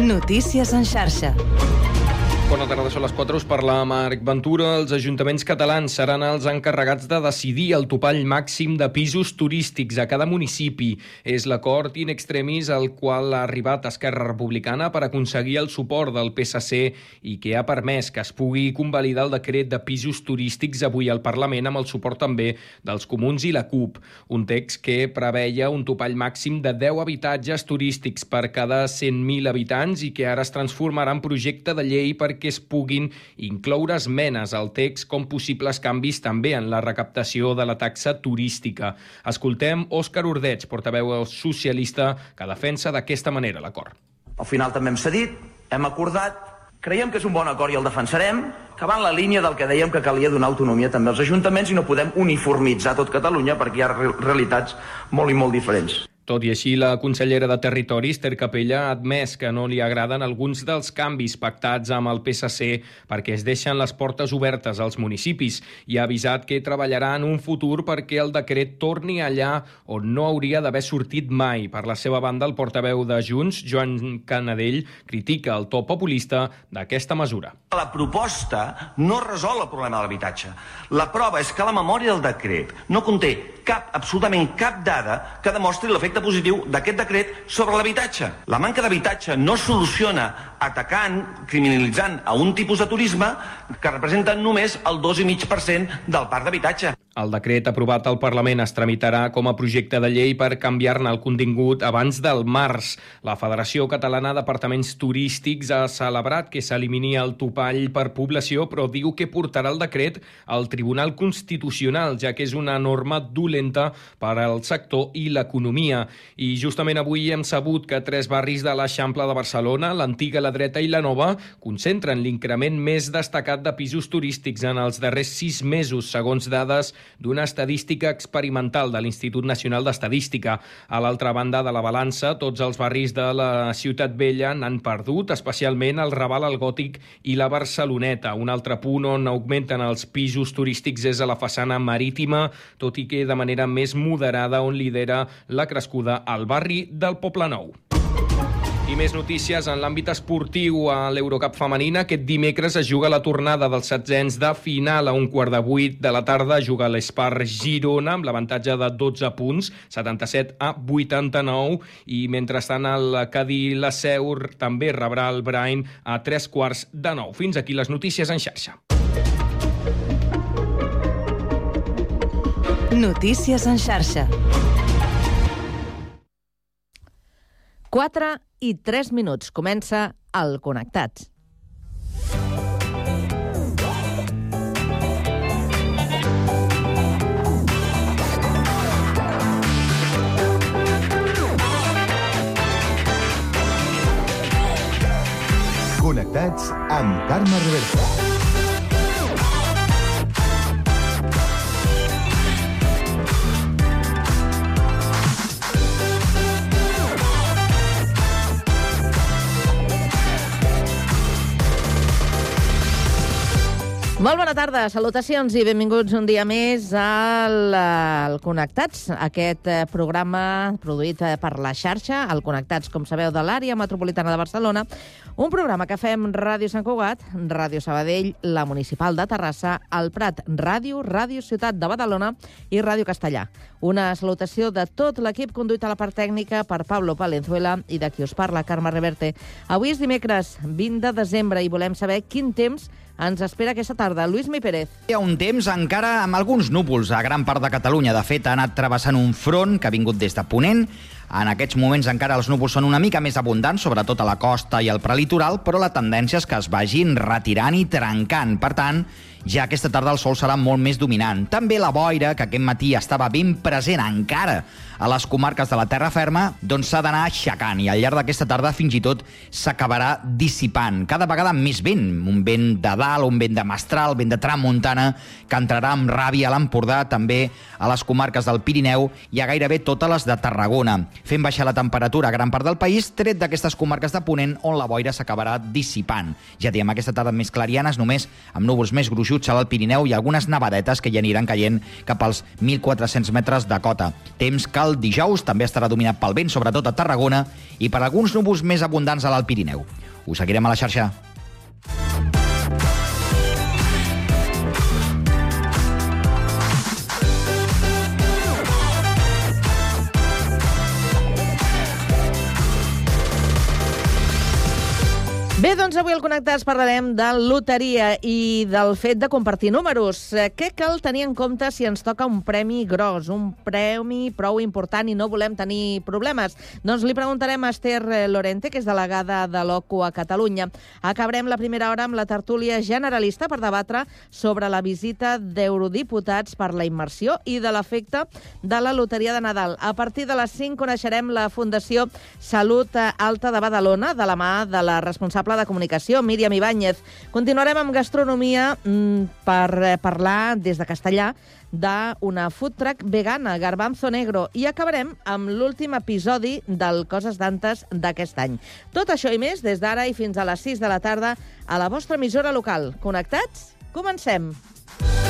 Notícies en xarxa. Bona tarda, són les 4, us parla Marc Ventura. Els ajuntaments catalans seran els encarregats de decidir el topall màxim de pisos turístics a cada municipi. És l'acord in extremis al qual ha arribat Esquerra Republicana per aconseguir el suport del PSC i que ha permès que es pugui convalidar el decret de pisos turístics avui al Parlament amb el suport també dels comuns i la CUP. Un text que preveia un topall màxim de 10 habitatges turístics per cada 100.000 habitants i que ara es transformarà en projecte de llei perquè que es puguin incloure esmenes al text com possibles canvis també en la recaptació de la taxa turística. Escoltem Òscar Ordeig, portaveu socialista, que defensa d'aquesta manera l'acord. Al final també hem cedit, hem acordat, creiem que és un bon acord i el defensarem, que va en la línia del que dèiem que calia donar autonomia també als ajuntaments i no podem uniformitzar tot Catalunya perquè hi ha realitats molt i molt diferents. Tot i així, la consellera de Territori, Esther Capella, ha admès que no li agraden alguns dels canvis pactats amb el PSC perquè es deixen les portes obertes als municipis i ha avisat que treballarà en un futur perquè el decret torni allà on no hauria d'haver sortit mai. Per la seva banda, el portaveu de Junts, Joan Canadell, critica el to populista d'aquesta mesura. La proposta no resol el problema de l'habitatge. La prova és que la memòria del decret no conté cap, absolutament cap dada que demostri l'efecte positiu d'aquest decret sobre l'habitatge. La manca d'habitatge no soluciona atacant, criminalitzant a un tipus de turisme que representa només el 2,5% del parc d'habitatge. El decret aprovat al Parlament es tramitarà com a projecte de llei per canviar-ne el contingut abans del març. La Federació Catalana d'Apartaments Turístics ha celebrat que s'elimini el topall per població, però diu que portarà el decret al Tribunal Constitucional, ja que és una norma dolenta per al sector i l'economia. I justament avui hem sabut que tres barris de l'Eixample de Barcelona, l'antiga, la dreta i la nova, concentren l'increment més destacat de pisos turístics en els darrers sis mesos, segons dades d'una estadística experimental de l'Institut Nacional d'Estadística. A l'altra banda de la balança, tots els barris de la Ciutat Vella n'han perdut, especialment el Raval, el Gòtic i la Barceloneta. Un altre punt on augmenten els pisos turístics és a la façana marítima, tot i que de manera més moderada on lidera la crescuda al barri del Poble Nou. I més notícies en l'àmbit esportiu a l'Eurocup femenina. Aquest dimecres es juga la tornada dels setzents de final a un quart de vuit de la tarda. Juga l'Espar Girona amb l'avantatge de 12 punts, 77 a 89. I mentrestant el Cadí la Seur també rebrà el Brain a tres quarts de nou. Fins aquí les notícies en xarxa. Notícies en xarxa. 4 i 3 minuts. Comença el Connectats. Connectats amb Carme Reversa. Molt bona tarda, salutacions i benvinguts un dia més al, al Connectats, aquest eh, programa produït eh, per la xarxa, el Connectats, com sabeu, de l'àrea metropolitana de Barcelona, un programa que fem Ràdio Sant Cugat, Ràdio Sabadell, la Municipal de Terrassa, el Prat Ràdio, Ràdio Ciutat de Badalona i Ràdio Castellà. Una salutació de tot l'equip conduït a la part tècnica per Pablo Palenzuela i de qui us parla, Carme Reverte. Avui és dimecres 20 de desembre i volem saber quin temps ens espera aquesta tarda. Lluís Mi Pérez. Hi ha un temps encara amb alguns núvols a gran part de Catalunya. De fet, ha anat travessant un front que ha vingut des de Ponent. En aquests moments encara els núvols són una mica més abundants, sobretot a la costa i al prelitoral, però la tendència és que es vagin retirant i trencant. Per tant, ja aquesta tarda el sol serà molt més dominant. També la boira, que aquest matí estava ben present encara a les comarques de la terra ferma, doncs s'ha d'anar aixecant i al llarg d'aquesta tarda fins i tot s'acabarà dissipant. Cada vegada més vent, un vent de dalt, un vent de mestral, vent de tramuntana, que entrarà amb ràbia a l'Empordà, també a les comarques del Pirineu i a gairebé totes les de Tarragona. fent baixar la temperatura a gran part del país, tret d'aquestes comarques de Ponent on la boira s'acabarà dissipant. Ja diem, aquesta tarda més clarianes, només amb núvols més gruixuts a l'Alt Pirineu i algunes nevadetes que ja aniran caient cap als 1.400 metres de cota. Temps que el dijous també estarà dominat pel vent, sobretot a Tarragona, i per alguns núvols més abundants a l'Alt Pirineu. Us seguirem a la xarxa. Bé, doncs avui al Connectats parlarem de loteria i del fet de compartir números. Eh, Què cal tenir en compte si ens toca un premi gros, un premi prou important i no volem tenir problemes? Doncs li preguntarem a Esther eh, Lorente, que és delegada de l'OCU a Catalunya. Acabarem la primera hora amb la tertúlia generalista per debatre sobre la visita d'eurodiputats per la immersió i de l'efecte de la loteria de Nadal. A partir de les 5 coneixerem la Fundació Salut Alta de Badalona, de la mà de la responsable de comunicació, Míriam Ibáñez. Continuarem amb gastronomia mm, per eh, parlar des de castellà d'una food truck vegana, Garbanzo Negro, i acabarem amb l'últim episodi del Coses d'Antes d'aquest any. Tot això i més des d'ara i fins a les 6 de la tarda a la vostra emissora local. Connectats? Comencem! Kiss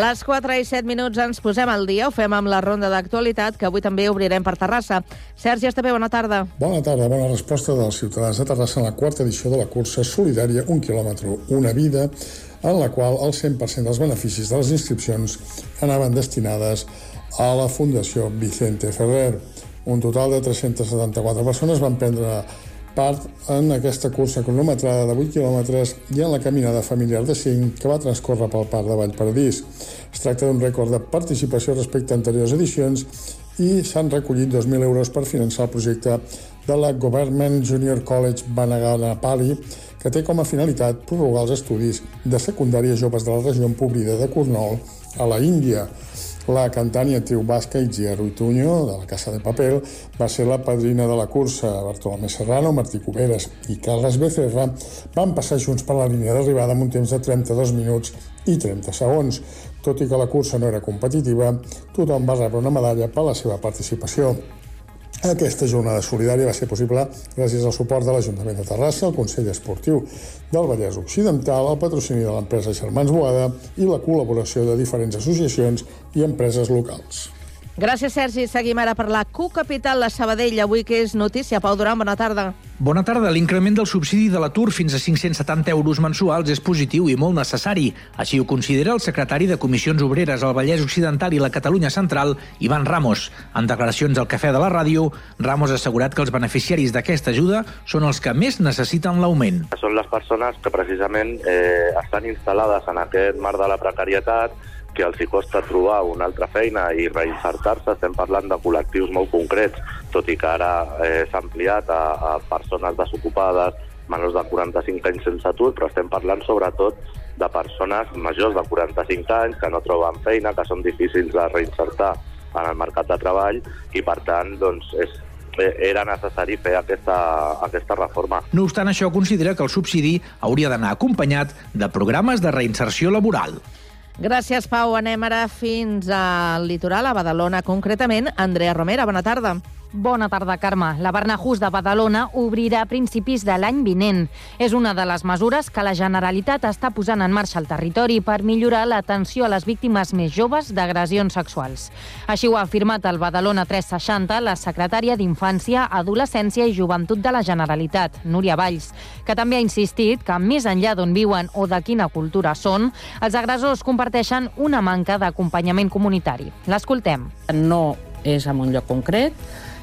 Les 4 i 7 minuts ens posem al dia, ho fem amb la ronda d'actualitat, que avui també obrirem per Terrassa. Sergi Estapé, bona tarda. Bona tarda, bona resposta dels ciutadans de Terrassa en la quarta edició de la cursa solidària Un quilòmetre, una vida, en la qual el 100% dels beneficis de les inscripcions anaven destinades a la Fundació Vicente Ferrer. Un total de 374 persones van prendre part en aquesta cursa cronometrada de 8 quilòmetres i en la caminada familiar de 5 que va transcórrer pel Parc de Vallparadís. Es tracta d'un rècord de participació respecte a anteriors edicions i s'han recollit 2.000 euros per finançar el projecte de la Government Junior College Banaganapali, que té com a finalitat prorrogar els estudis de secundària joves de la regió empobrida de Cornol a la Índia. La cantant i actriu basca Itziar Ruituño, de la Casa de Papel, va ser la padrina de la cursa. Bartolomé Serrano, Martí Cuberes i Carles Becerra van passar junts per la línia d'arribada amb un temps de 32 minuts i 30 segons. Tot i que la cursa no era competitiva, tothom va rebre una medalla per la seva participació. Aquesta jornada solidària va ser possible gràcies al suport de l'Ajuntament de Terrassa, el Consell Esportiu del Vallès Occidental, el patrocini de l'empresa Germans Boada i la col·laboració de diferents associacions i empreses locals. Gràcies, Sergi. Seguim ara per la Q Capital, la Sabadell, avui que és notícia. Pau Duran, bona tarda. Bona tarda. L'increment del subsidi de l'atur fins a 570 euros mensuals és positiu i molt necessari. Així ho considera el secretari de Comissions Obreres al Vallès Occidental i la Catalunya Central, Ivan Ramos. En declaracions al Cafè de la Ràdio, Ramos ha assegurat que els beneficiaris d'aquesta ajuda són els que més necessiten l'augment. Són les persones que precisament eh, estan instal·lades en aquest mar de la precarietat, que els hi costa trobar una altra feina i reinsertar-se. Estem parlant de col·lectius molt concrets, tot i que ara eh, s'ha ampliat a, a persones desocupades, menors de 45 anys sense atur, però estem parlant sobretot de persones majors de 45 anys que no troben feina, que són difícils de reinsertar en el mercat de treball i, per tant, doncs, és, eh, era necessari fer aquesta, aquesta reforma. No obstant això, considera que el subsidi hauria d'anar acompanyat de programes de reinserció laboral. Gràcies, Pau. Anem ara fins al litoral, a Badalona, concretament. Andrea Romera, bona tarda. Bona tarda, Carme. La Barnahús de Badalona obrirà a principis de l'any vinent. És una de les mesures que la Generalitat està posant en marxa al territori per millorar l'atenció a les víctimes més joves d'agressions sexuals. Així ho ha afirmat el Badalona 360 la secretària d'Infància, Adolescència i Joventut de la Generalitat, Núria Valls, que també ha insistit que, més enllà d'on viuen o de quina cultura són, els agressors comparteixen una manca d'acompanyament comunitari. L'escoltem. No és en un lloc concret,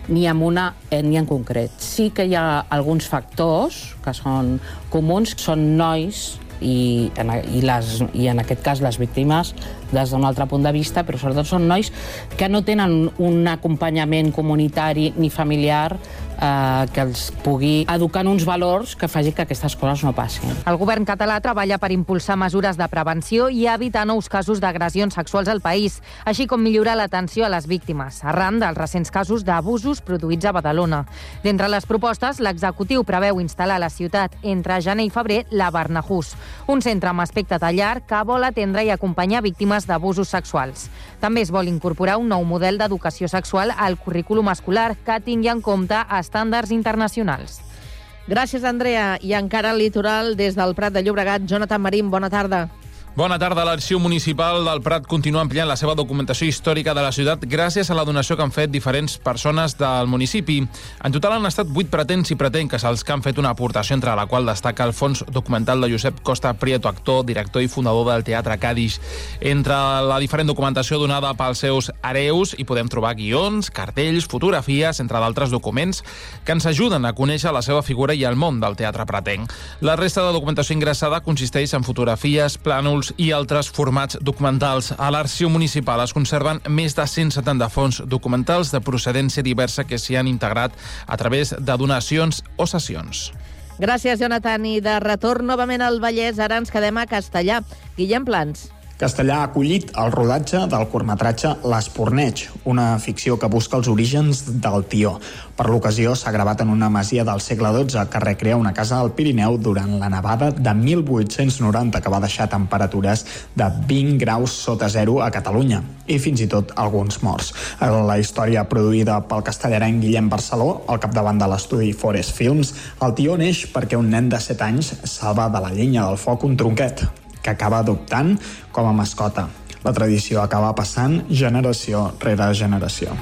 ni en una ètnia en concret. Sí que hi ha alguns factors que són comuns, són nois i en, i, les, i en aquest cas les víctimes des d'un altre punt de vista, però sobretot són nois que no tenen un acompanyament comunitari ni familiar eh, que els pugui educar en uns valors que faci que aquestes coses no passin. El govern català treballa per impulsar mesures de prevenció i evitar nous casos d'agressions sexuals al país, així com millorar l'atenció a les víctimes, arran dels recents casos d'abusos produïts a Badalona. D'entre les propostes, l'executiu preveu instal·lar a la ciutat entre gener i febrer la Barnahús, un centre amb aspecte tallar que vol atendre i acompanyar víctimes d'abusos sexuals. També es vol incorporar un nou model d'educació sexual al currículum escolar que tingui en compte estàndards internacionals. Gràcies, Andrea. I encara al litoral, des del Prat de Llobregat, Jonathan Marín, bona tarda. Bona tarda. L'Arxiu Municipal del Prat continua ampliant la seva documentació històrica de la ciutat gràcies a la donació que han fet diferents persones del municipi. En total han estat vuit pretens i pretenques els que han fet una aportació entre la qual destaca el fons documental de Josep Costa Prieto, actor, director i fundador del Teatre Cadix. Entre la diferent documentació donada pels seus hereus hi podem trobar guions, cartells, fotografies, entre d'altres documents que ens ajuden a conèixer la seva figura i el món del teatre pratenc. La resta de documentació ingressada consisteix en fotografies, plànols i altres formats documentals. A l'Arxiu Municipal es conserven més de 170 fons documentals de procedència diversa que s'hi han integrat a través de donacions o sessions. Gràcies, Jonathan. I de retorn novament al Vallès, ara ens quedem a Castellà. Guillem Plans. Castellà ha acollit el rodatge del curtmetratge L'Esporneig, una ficció que busca els orígens del tió. Per l'ocasió s'ha gravat en una masia del segle XII que recrea una casa al Pirineu durant la nevada de 1890 que va deixar temperatures de 20 graus sota zero a Catalunya i fins i tot alguns morts. La història produïda pel castellarenc Guillem Barceló, al capdavant de l'estudi Forest Films, el tió neix perquè un nen de 7 anys salva de la llenya del foc un tronquet que acaba adoptant com a mascota. La tradició acaba passant generació rere generació.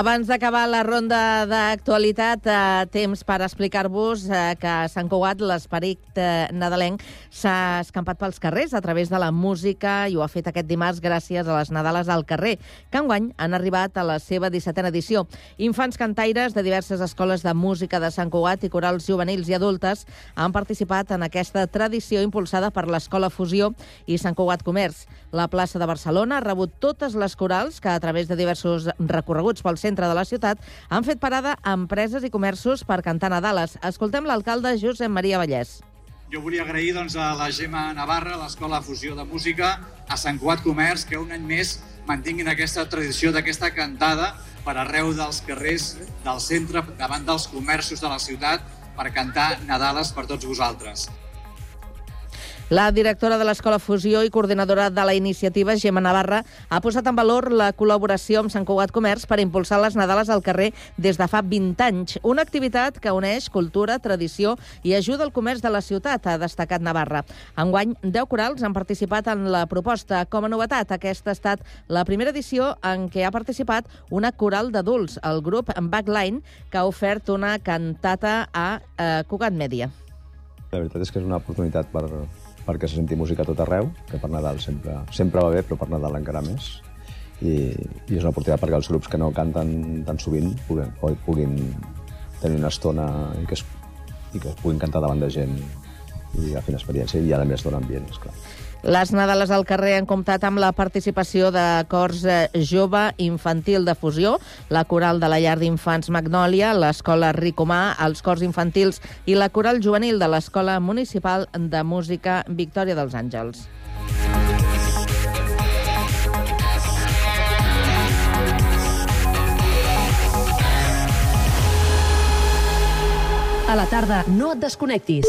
Abans d'acabar la ronda d'actualitat, eh, temps per explicar-vos eh, que a Sant Cugat l'esperit eh, nadalenc s'ha escampat pels carrers a través de la música i ho ha fet aquest dimarts gràcies a les Nadales al carrer, que enguany han arribat a la seva 17a edició. Infants cantaires de diverses escoles de música de Sant Cugat i corals juvenils i adultes han participat en aquesta tradició impulsada per l'Escola Fusió i Sant Cugat Comerç. La plaça de Barcelona ha rebut totes les corals que, a través de diversos recorreguts pel centre de la ciutat, han fet parada a empreses i comerços per cantar Nadales. Escoltem l'alcalde Josep Maria Vallès. Jo volia agrair doncs, a la Gemma Navarra, a l'Escola Fusió de Música, a Sant Cugat Comerç, que un any més mantinguin aquesta tradició d'aquesta cantada per arreu dels carrers del centre, davant dels comerços de la ciutat, per cantar Nadales per tots vosaltres. La directora de l'Escola Fusió i coordinadora de la iniciativa, Gemma Navarra, ha posat en valor la col·laboració amb Sant Cugat Comerç per impulsar les Nadales al carrer des de fa 20 anys. Una activitat que uneix cultura, tradició i ajuda al comerç de la ciutat, ha destacat Navarra. Enguany, 10 corals han participat en la proposta. Com a novetat, aquesta ha estat la primera edició en què ha participat una coral d'adults, el grup Backline, que ha ofert una cantata a eh, Cugat Media. La veritat és que és una oportunitat per, perquè se senti música a tot arreu, que per Nadal sempre, sempre va bé, però per Nadal encara més. I, i és una oportunitat perquè els grups que no canten tan sovint puguin, puguin tenir una estona i que, es, i que es puguin cantar davant de gent i a fer una experiència i a més dona ambient, esclar. Les Nadales al carrer han comptat amb la participació de cors eh, jove infantil de fusió, la coral de la llar d'infants Magnòlia, l'escola Ricomà, els cors infantils i la coral juvenil de l'Escola Municipal de Música Victòria dels Àngels. A la tarda, no et desconnectis.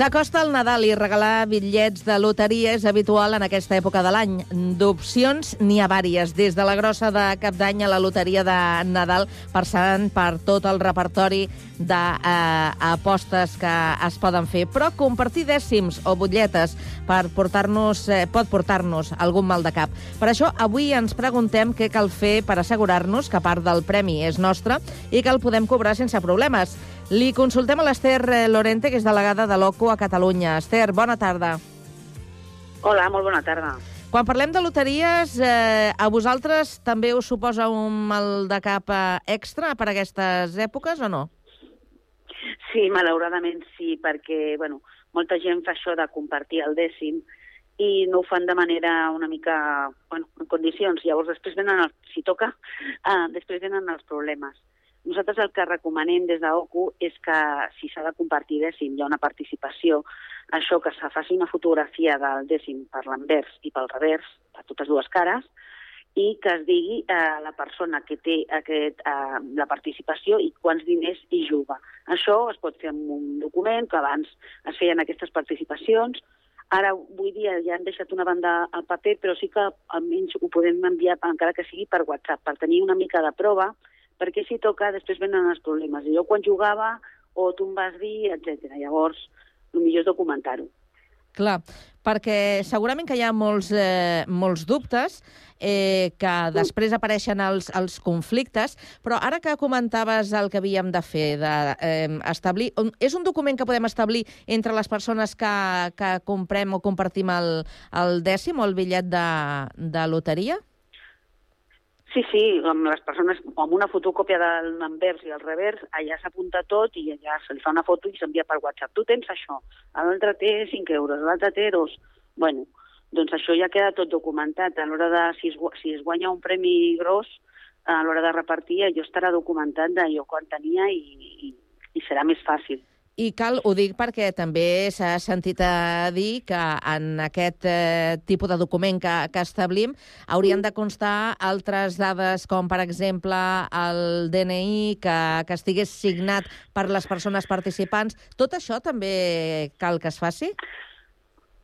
S'acosta el Nadal i regalar bitllets de loteria és habitual en aquesta època de l'any. D'opcions n'hi ha vàries, des de la grossa de cap d'any a la loteria de Nadal, passant per tot el repertori d'apostes que es poden fer. Però compartir dècims o butlletes per portar-nos eh, pot portar-nos algun mal de cap. Per això, avui ens preguntem què cal fer per assegurar-nos que part del premi és nostre i que el podem cobrar sense problemes. Li consultem a l'Ester eh, Lorente, que és delegada de l'OCU a Catalunya. Ester, bona tarda. Hola, molt bona tarda. Quan parlem de loteries, eh, a vosaltres també us suposa un mal de cap eh, extra per aquestes èpoques o no? Sí, malauradament sí, perquè bueno, molta gent fa això de compartir el dècim i no ho fan de manera una mica, bueno, en condicions. Llavors després venen, el, si toca, eh, després venen els problemes. Nosaltres el que recomanem des d'OCU és que si s'ha de compartir dècim, hi ha una participació, això que se faci una fotografia del dècim per l'anvers i pel revers, per totes dues cares, i que es digui eh, la persona que té aquest, eh, la participació i quants diners hi juga. Això es pot fer amb un document, que abans es feien aquestes participacions, Ara, avui dia ja han deixat una banda al paper, però sí que almenys ho podem enviar, encara que sigui per WhatsApp, per tenir una mica de prova, perquè si toca després venen els problemes. I jo quan jugava, o tu em vas dir, etc. Llavors, el millor és documentar-ho. Clar, perquè segurament que hi ha molts, eh, molts dubtes eh, que després apareixen els, els conflictes, però ara que comentaves el que havíem de fer, de, eh, establir, és un document que podem establir entre les persones que, que comprem o compartim el, el dècim o el bitllet de, de loteria? Sí, sí, amb les persones, amb una fotocòpia de l'anvers i el revers, allà s'apunta tot i allà se li fa una foto i s'envia per WhatsApp. Tu tens això, l'altre té 5 euros, l'altre té 2. Bueno, doncs això ja queda tot documentat. A l'hora de, si es, si es guanya un premi gros, a l'hora de repartir, allò estarà documentat d'allò quan tenia i, i, i serà més fàcil. I cal, ho dic perquè també s'ha sentit a dir que en aquest eh, tipus de document que, que establim haurien de constar altres dades com, per exemple, el DNI que, que estigués signat per les persones participants. Tot això també cal que es faci?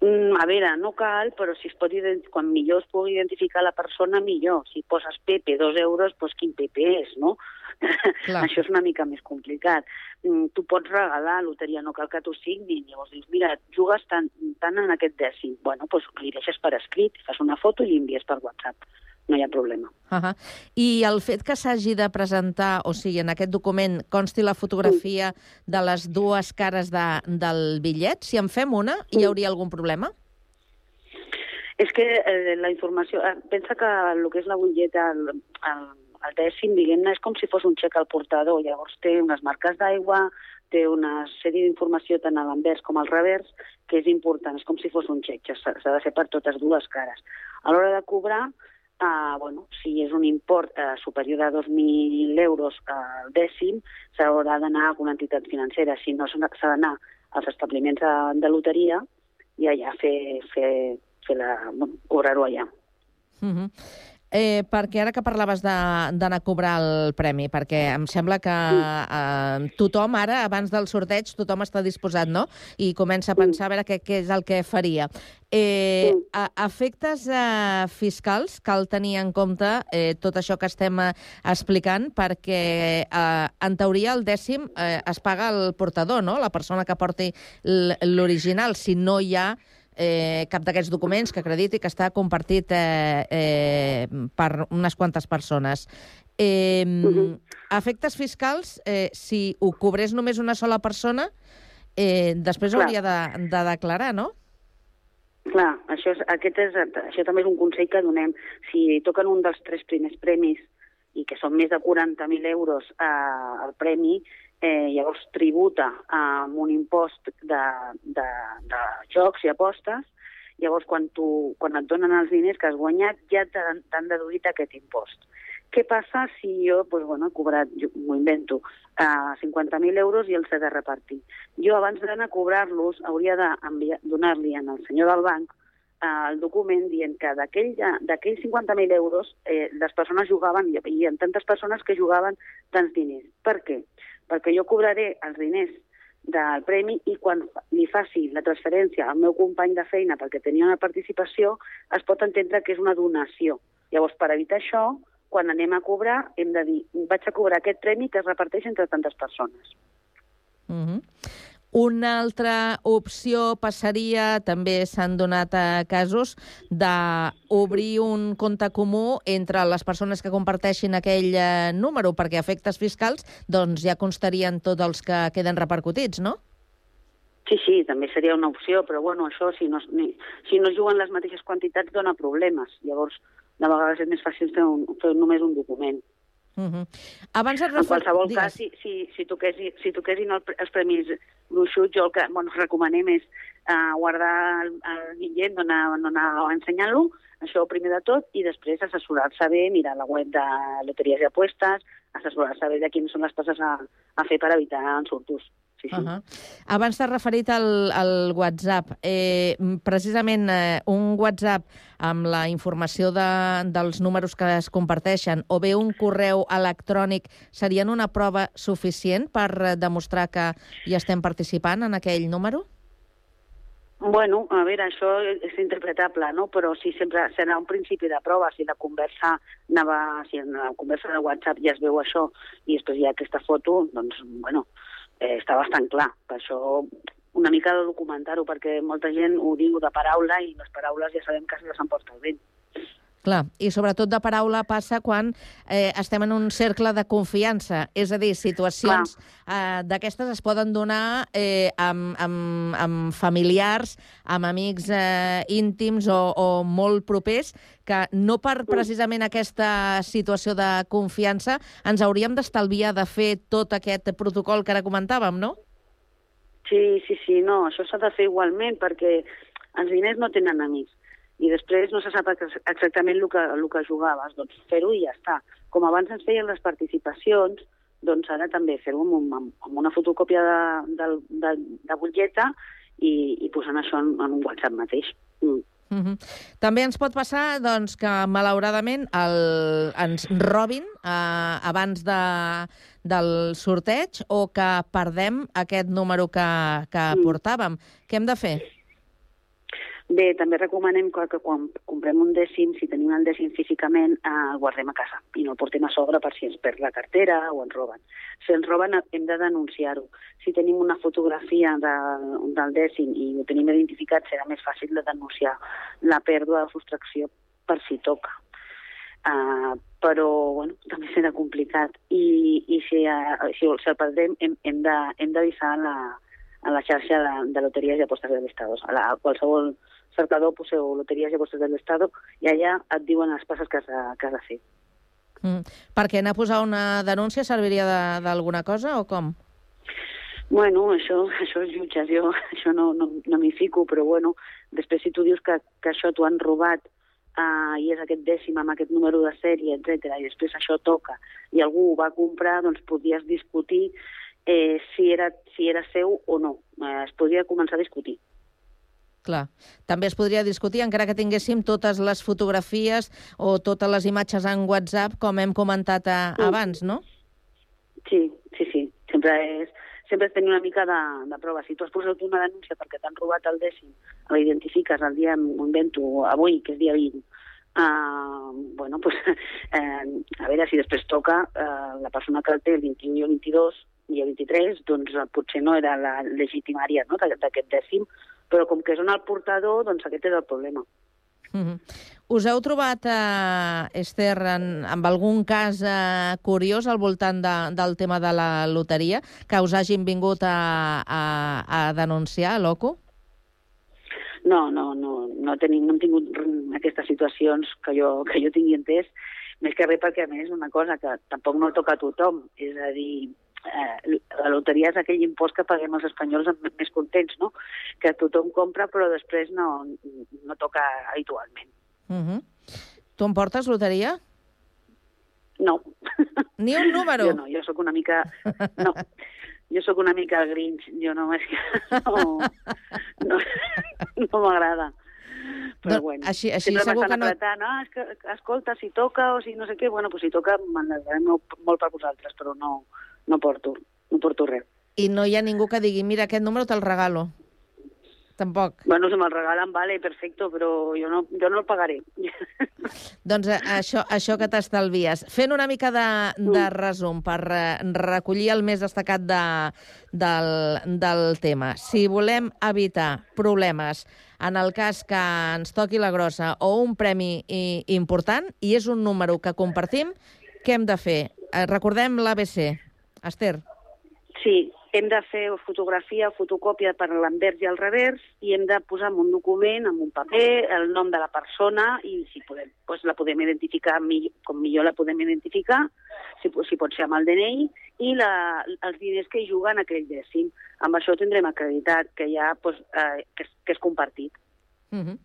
Mm, a veure, no cal, però si es pot quan millor es pugui identificar la persona, millor. Si poses Pepe, dos euros, doncs quin Pepe és, no? Clar. Això és una mica més complicat. Mm, tu pots regalar loteria, no cal que t'ho signin. Llavors dius, mira, jugues tant, tant en aquest dècim. Bueno, doncs li deixes per escrit, fas una foto i l'envies per WhatsApp. No hi ha problema. Uh -huh. I el fet que s'hagi de presentar, o sigui, en aquest document consti la fotografia de les dues cares de, del bitllet, si en fem una, hi hauria algun problema? És que eh, la informació... Eh, pensa que el que és la butlleta, el, el, el dècim, diguem-ne, és com si fos un xec al portador. Llavors té unes marques d'aigua, té una sèrie d'informació tant a l'anvers com al revers, que és important, és com si fos un xec, s'ha de fer per totes dues cares. A l'hora de cobrar, eh, bueno, si és un import eh, superior a 2.000 euros al dècim, s'haurà d'anar a una entitat financera. Si no, s'ha d'anar als establiments de, de loteria i allà fer, fer, fer la, bueno, cobrar-ho allà. Uh -huh. Eh, perquè ara que parlaves d'anar a cobrar el premi, perquè em sembla que eh, tothom ara, abans del sorteig, tothom està disposat, no? I comença a pensar a veure què, què és el que faria. Eh, a, efectes eh, fiscals, cal tenir en compte eh, tot això que estem eh, explicant, perquè eh, en teoria el dècim eh, es paga el portador, no? La persona que porti l'original, si no hi ha eh, cap d'aquests documents que acrediti que està compartit eh, eh, per unes quantes persones. Eh, a efectes fiscals, eh, si ho cobrés només una sola persona, eh, després Clar. hauria de, de declarar, no? Clar, això, és, aquest és, això també és un consell que donem. Si toquen un dels tres primers premis i que són més de 40.000 euros eh, el premi, eh, llavors tributa amb un impost de, de, de jocs i apostes, llavors quan, tu, quan et donen els diners que has guanyat ja t'han deduït aquest impost. Què passa si jo doncs, bueno, he cobrat, m'ho invento, eh, 50.000 euros i els he de repartir? Jo, abans d'anar a cobrar-los, hauria de donar-li al senyor del banc eh, el document dient que d'aquell- d'aquells 50.000 euros eh, les persones jugaven, hi ha tantes persones que jugaven tants diners. Per què? Perquè jo cobraré els diners del premi i quan li faci la transferència al meu company de feina perquè tenia una participació, es pot entendre que és una donació. Llavors, per evitar això, quan anem a cobrar, hem de dir vaig a cobrar aquest premi que es reparteix entre tantes persones. Uh Una altra opció passaria, també s'han donat eh, casos, d'obrir un compte comú entre les persones que comparteixin aquell eh, número, perquè a efectes fiscals doncs, ja constarien tots els que queden repercutits, no? Sí, sí, també seria una opció, però bueno, això, si no, ni, si no juguen les mateixes quantitats, dona problemes. Llavors, de vegades és més fàcil fer, un, fer només un document. Uh -huh. Abans et En refer... qualsevol Digues. cas, si, si, si, toquessin, si toquessin el, els premis gruixuts, jo el que bueno, recomanem és uh, guardar el, el bitllet, no anar, no anar ensenyant-lo, això primer de tot, i després assessorar-se bé, mirar la web de loteries i apuestes, assessorar-se bé de quines són les coses a, a fer per evitar ensurtos. Sí, sí. Uh -huh. Abans t'has referit al, al WhatsApp. Eh, precisament eh, un WhatsApp amb la informació de, dels números que es comparteixen o bé un correu electrònic serien una prova suficient per eh, demostrar que hi estem participant en aquell número? Bueno, a veure, això és interpretable, no? Però sí, sempre serà un principi de prova. Si la conversa anava, si en la conversa de WhatsApp ja es veu això i després hi ha aquesta foto, doncs, bueno, eh, està bastant clar. Per això una mica de documentar-ho, perquè molta gent ho diu de paraula i les paraules ja sabem que se les emporta el vent. Clar, i sobretot de paraula passa quan eh, estem en un cercle de confiança. És a dir, situacions eh, d'aquestes es poden donar eh, amb, amb, amb familiars, amb amics eh, íntims o, o molt propers, que no per precisament aquesta situació de confiança ens hauríem d'estalviar de fer tot aquest protocol que ara comentàvem, no? Sí, sí, sí, no, això s'ha de fer igualment perquè els diners no tenen amics i després no se sap ex- exactament el que, el que jugaves, doncs fer-ho i ja està. Com abans ens feien les participacions, doncs ara també fer-ho amb, un- amb, una fotocòpia de, de, de, de butlleta i, i posant això en, en un WhatsApp mateix. Mm. Uh -huh. També ens pot passar doncs, que, malauradament, el, ens robin eh, abans de, del sorteig o que perdem aquest número que, que Mm. portàvem. Què hem de fer? Bé, també recomanem que, que quan comprem un dècim, si tenim el dècim físicament, eh, el guardem a casa i no el portem a sobre per si ens perd la cartera o ens roben. Si ens roben hem de denunciar-ho. Si tenim una fotografia de, del dècim i ho tenim identificat, serà més fàcil de denunciar la pèrdua o sostracció per si toca. Uh, però bueno, també serà complicat i, i si, uh, si, el perdrem hem, hem de- d'avisar a, la, a la xarxa de, de loteries i apostes del Estado. A, a qualsevol cercador poseu loteries i apostes del Estado i allà et diuen les passes que has de, que has de fer. Mm. Perquè anar a posar una denúncia serviria de- d'alguna cosa o com? Bueno, això, això és jutges, jo això no, no, no m'hi fico, però bueno, després si tu dius que, que això t'ho han robat uh, i és aquest dècim amb aquest número de sèrie, etc i després això toca i algú ho va comprar, doncs podries discutir eh, si, era, si era seu o no. Eh, es podria començar a discutir. Clar. També es podria discutir, encara que tinguéssim totes les fotografies o totes les imatges en WhatsApp, com hem comentat a, Mm. abans, no? Sí, sí, sí. Sempre és, sempre és tenir una mica de, de prova. Si tu has posat una denúncia perquè t'han robat el dècim, l'identifiques el dia, m'ho invento, avui, que és dia 20, uh, bueno, pues, eh, a veure si després toca uh, la persona que el té el 21 i el 22 i el 23, doncs eh, potser no era la legitimària no, d'a- d'aquest dècim, però com que són el portador, doncs aquest és el problema. Mm -hmm. Us heu trobat, eh, Esther, en, amb algun cas eh, curiós al voltant de, del tema de la loteria que us hagin vingut a, a, a denunciar a l'OCU? No, no, no, no, tenim, no hem tingut aquestes situacions que jo, que jo tingui entès, més que res perquè, a més, una cosa que tampoc no toca a tothom, és a dir, eh, la loteria és aquell impost que paguem els espanyols més contents, no? Que tothom compra però després no, no toca habitualment. Mm -hmm. Tu em portes loteria? No. Ni un número? Jo no, jo sóc una mica... No, jo sóc una mica el grinch, jo no, és que no, no, no m'agrada. Però Doncs bueno, així- així sempre segur m'estan que no- apretant, ah, és que, escolta, si toca o si no sé què, bueno, pues si toca molt, molt per vosaltres, però no, no porto, no porto res. I no hi ha ningú que digui, mira, aquest número te'l regalo. Tampoc. Bueno, si me'l regalen, vale, perfecto, però jo no, jo no el pagaré. Doncs eh, això, això que t'estalvies. Fent una mica de, de resum per eh, recollir el més destacat de, del, del tema. Si volem evitar problemes en el cas que ens toqui la grossa o un premi i, important i és un número que compartim, què hem de fer? Eh, recordem l'ABC. Esther. Sí, hem de fer fotografia o fotocòpia per l'anvers i al revers i hem de posar en un document, en un paper, el nom de la persona i si podem, doncs la podem identificar mi- com millor la podem identificar, si, si pot ser amb el DNI, i la, els diners que hi juguen aquell dècim. Amb això tindrem acreditat que ja doncs, eh, que, és, que és compartit. Mm -hmm.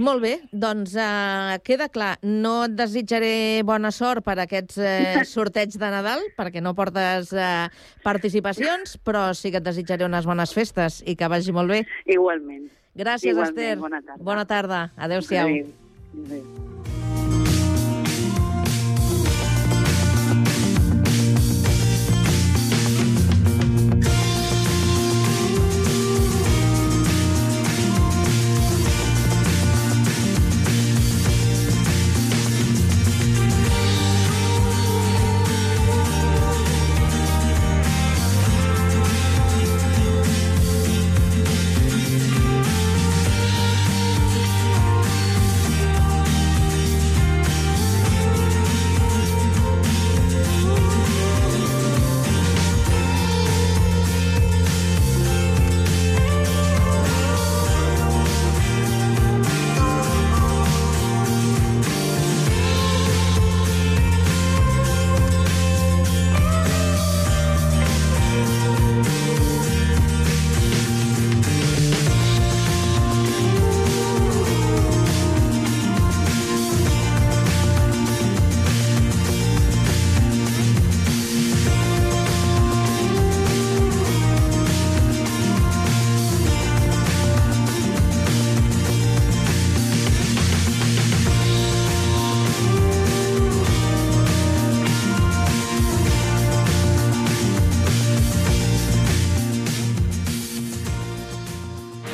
Molt bé, doncs eh, queda clar. No et desitjaré bona sort per aquests eh, sorteig de Nadal, perquè no portes eh, participacions, però sí que et desitjaré unes bones festes i que vagi molt bé. Igualment. Gràcies, Igualment, Esther. bona tarda. Bona tarda. Adéu-siau. Adéu. Adéu.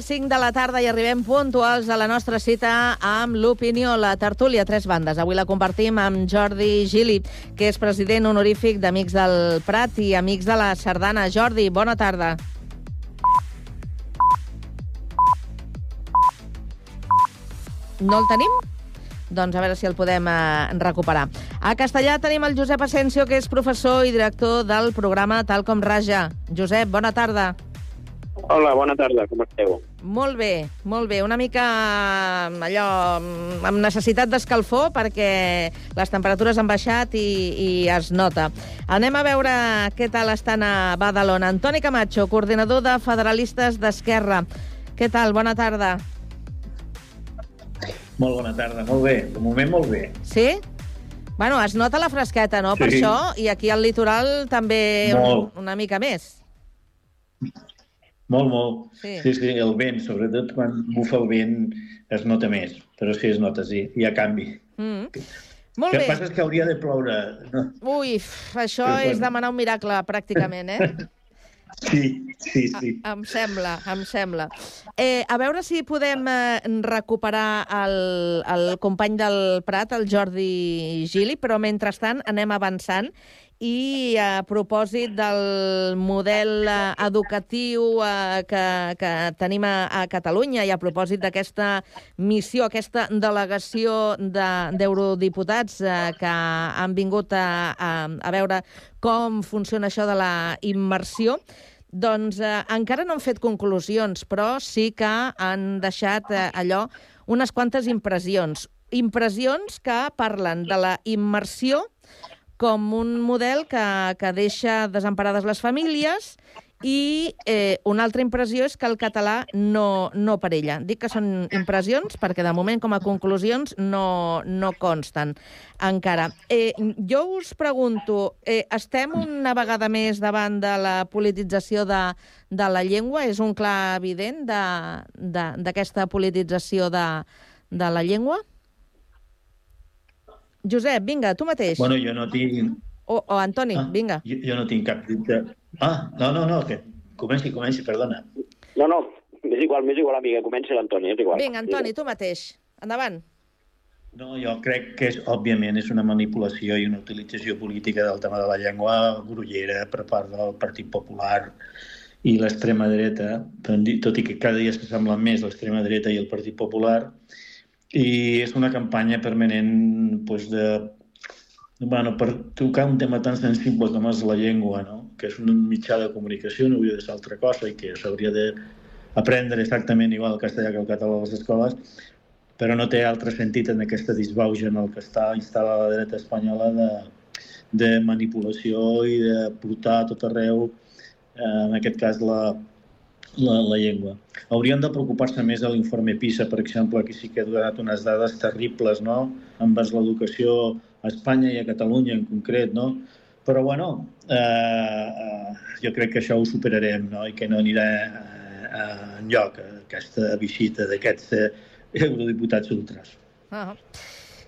Quarts de cinc de la tarda i arribem puntuals a la nostra cita amb l'opinió, la tertúlia Tres Bandes. Avui la compartim amb Jordi Gili, que és president honorífic d'Amics del Prat i Amics de la Sardana. Jordi, bona tarda. No el tenim? Doncs a veure si el podem eh, recuperar. A Castellà tenim el Josep Asensio, que és professor i director del programa Tal com Raja. Josep, bona tarda. Hola, bona tarda, com esteu? Molt bé, molt bé. Una mica mm, allò mm, amb necessitat d'escalfor perquè les temperatures han baixat i, i es nota. Anem a veure què tal estan a Badalona. Antoni Camacho, coordinador de Federalistes d'Esquerra. Què tal? Bona tarda. Molt bona tarda, molt bé. De moment, molt bé. Sí? Bueno, es nota la fresqueta, no?, per Sí. això, i aquí al litoral també un, una mica més. Molt, molt. Sí. sí, sí, el vent, sobretot quan bufa el vent, es nota més. Però sí, es nota, sí. Hi ha canvi. Mm. Molt el que bé. passa és que hauria de ploure. No? Ui, això Però és demanar un miracle, pràcticament, eh? Sí, sí, sí. Em sembla, em sembla. Eh, a veure si podem eh, recuperar el, el company del Prat, el Jordi Gili, però mentrestant anem avançant i a propòsit del model eh, educatiu eh, que, que tenim a, a Catalunya i a propòsit d'aquesta missió, aquesta delegació de- d'eurodiputats eh, que han vingut a, a, a veure com funciona això de la immersió, doncs eh, encara no han fet conclusions, però sí que han deixat eh, allò unes quantes impressions. Impressions que parlen de la immersió com un model que, que deixa desemparades les famílies i eh, una altra impressió és que el català no, no perella. Dic que són impressions perquè de moment com a conclusions no, no consten encara. Eh, jo us pregunto, eh, estem una vegada més davant de la politització de, de la llengua? És un clar evident de- de- d'aquesta politització de, de la llengua? Josep, vinga, tu mateix. Bueno, jo no tinc... O, o Antoni, Ah, vinga. Jo, jo no tinc cap dubte. Ah, no, no, no, que comenci, comenci, perdona. No, no, és igual, m'és igual, amiga, comença l'Antoni, és igual. Vinga, Antoni, tu mateix. Endavant. No, jo crec que és, òbviament és una manipulació i una utilització política del tema de la llengua grollera per part del Partit Popular i l'extrema dreta, tot i que cada dia s'assemblen més l'extrema dreta i el Partit Popular, i és una campanya permanent doncs, de, bueno, per tocar un tema tan sensible com és la llengua, no? que és un mitjà de comunicació, no hauria de ser altra cosa i que s'hauria d'aprendre exactament igual el castellà que el català a les escoles, però no té altre sentit en aquesta disbauxa en el que està instal·lada la dreta espanyola de, de manipulació i de portar a tot arreu, eh, en aquest cas, la, la, la llengua. Haurien de preocupar-se més a l'informe PISA, per exemple, que sí que ha donat unes dades terribles no? envers l'educació a Espanya i a Catalunya en concret, no? Però, bueno, eh, eh, jo crec que això ho superarem no? i que no anirà eh, enlloc aquesta visita d'aquests eh, eurodiputats ultras. Ah.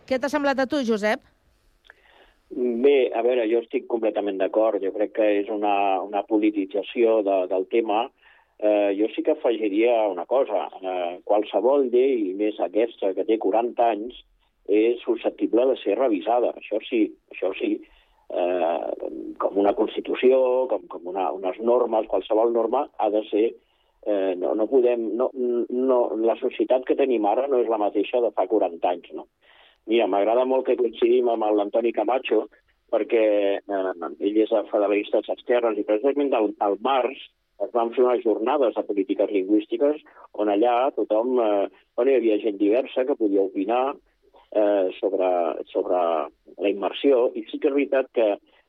Què t'ha semblat a tu, Josep? Bé, a veure, jo estic completament d'acord. Jo crec que és una, una politització de, del tema. Eh, jo sí que afegiria una cosa. Eh, qualsevol llei, i més aquesta que té 40 anys, és susceptible de ser revisada. Això sí, això sí. Eh, com una Constitució, com, com una, unes normes, qualsevol norma ha de ser eh, no, no podem, no, no, la societat que tenim ara no és la mateixa de fa 40 anys, no? Mira, m'agrada molt que coincidim amb l'Antoni Camacho, perquè eh, ell és a Federalistes Esquerres, i precisament al març es van fer unes jornades de polítiques lingüístiques on allà tothom, eh, bueno, hi havia gent diversa que podia opinar eh, sobre, sobre la immersió, i sí que és veritat que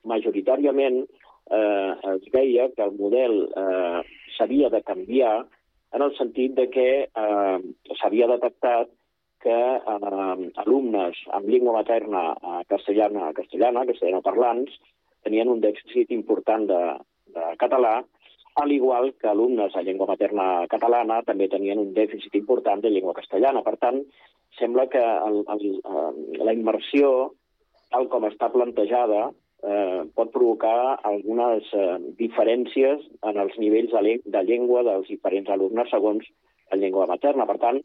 majoritàriament eh, es veia que el model eh, s'havia de canviar en el sentit de que eh, s'havia detectat que eh, alumnes amb llengua materna eh, castellana, castellana, castellanoparlants, tenien un dèficit important de, de català, al igual que alumnes de llengua materna catalana també tenien un dèficit important de llengua castellana. Per tant, sembla que el, el, eh, la immersió, tal com està plantejada, eh, pot provocar algunes eh, diferències en els nivells de, de llengua dels diferents alumnes segons la llengua materna. Per tant,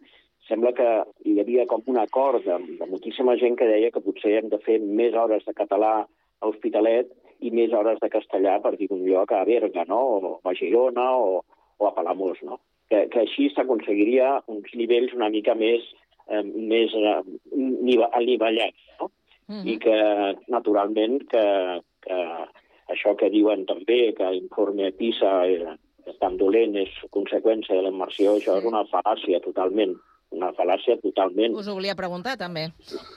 sembla que hi havia com un acord de, de moltíssima gent que deia que potser hem de fer més hores de català a Hospitalet i més hores de castellà, per dir un lloc, a Berga, no? o a Girona o, o a Palamós. No? Que, que així s'aconseguiria uns nivells una mica més, eh, més eh, nive- anivellats. No? i que, naturalment, que, que això que diuen també, que l'informe PISA eh, és tan dolent, és conseqüència de la immersió, això és una fal·làcia totalment, una fal·làcia totalment. Us ho volia preguntar, també.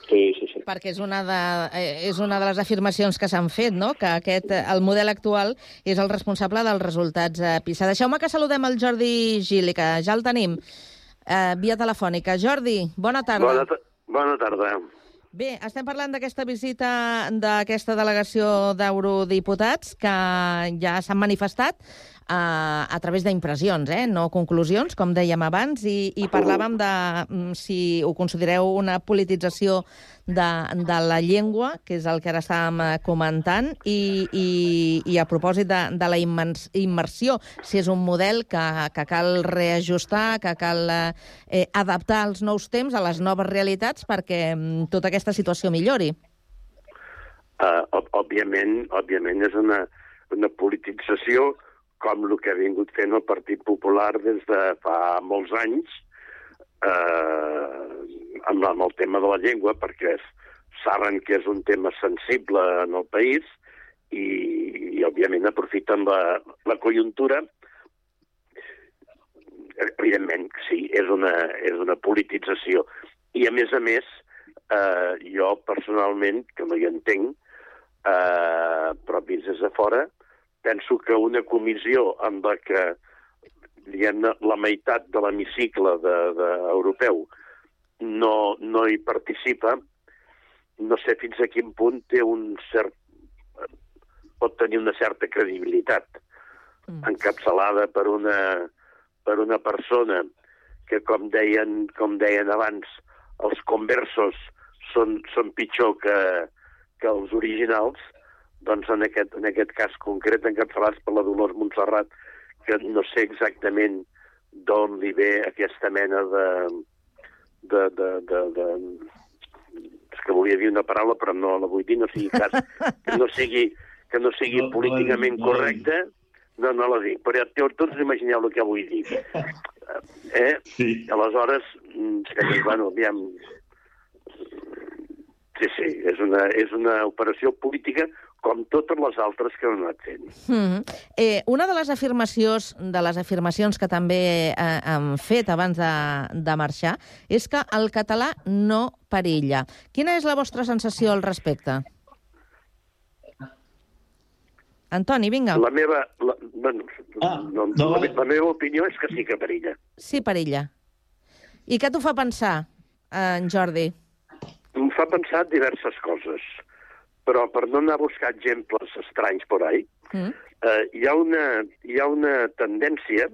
Sí, sí, sí. Perquè és una de, eh, és una de les afirmacions que s'han fet, no? que aquest, el model actual és el responsable dels resultats eh, PISA. Deixeu-me que saludem el Jordi Gili, que ja el tenim eh, via telefònica. Jordi, bona tarda. Bona, ta- bona tarda. Bé, estem parlant d'aquesta visita d'aquesta delegació d'eurodiputats que ja s'han manifestat eh, a través d'impressions, eh? no conclusions, com dèiem abans, i, i parlàvem de mm, si ho considereu una politització de, de la llengua, que és el que ara estàvem eh, comentant, i, i, i a propòsit de, de la immersió, si és un model que, que cal reajustar, que cal eh, adaptar als nous temps, a les noves realitats, perquè mm, tota aquesta situació millori. Uh, òbviament, òbviament és una, una politització com el que ha vingut fent el Partit Popular des de fa molts anys eh, amb, amb el tema de la llengua, perquè és, saben que és un tema sensible en el país i, i òbviament, aprofiten la, la conjuntura evidentment, sí, és una, és una politització. I, a més a més, eh, jo personalment, que no hi entenc, eh, però vist des de fora, penso que una comissió amb la que diguem la meitat de l'hemicicle de, de europeu no, no hi participa, no sé fins a quin punt té un cert pot tenir una certa credibilitat encapçalada per una, per una persona que, com deien, com deien abans, els conversos són, són pitjor que, que els originals, doncs en aquest, en aquest cas concret, encapçalats per la Dolors Montserrat, que no sé exactament d'on li ve aquesta mena de... de, de, de, de és que volia dir una paraula però no la vull dir, no sigui cas, que no sigui, que no sigui No, no políticament no la correcta, no, no la dic, però ja tots imagineu el que vull dir. Eh? Sí. Aleshores, mm, que, bueno, aviam... Sí, sí, és una, és una operació política com totes les altres que han anat fent. Mm -hmm. eh, una de les afirmacions de les afirmacions que també eh, han fet abans de, de marxar és que el català no perilla. Quina és la vostra sensació al respecte? Antoni, vinga. La meva, la, bueno, no, la, me- la meva opinió és que sí que perilla. Sí, perilla. I què t'ho fa pensar, en Jordi? Em fa pensar diverses coses, però per no anar a buscar exemples estranys por ahí, Mm? eh, hi, ha una, hi ha una tendència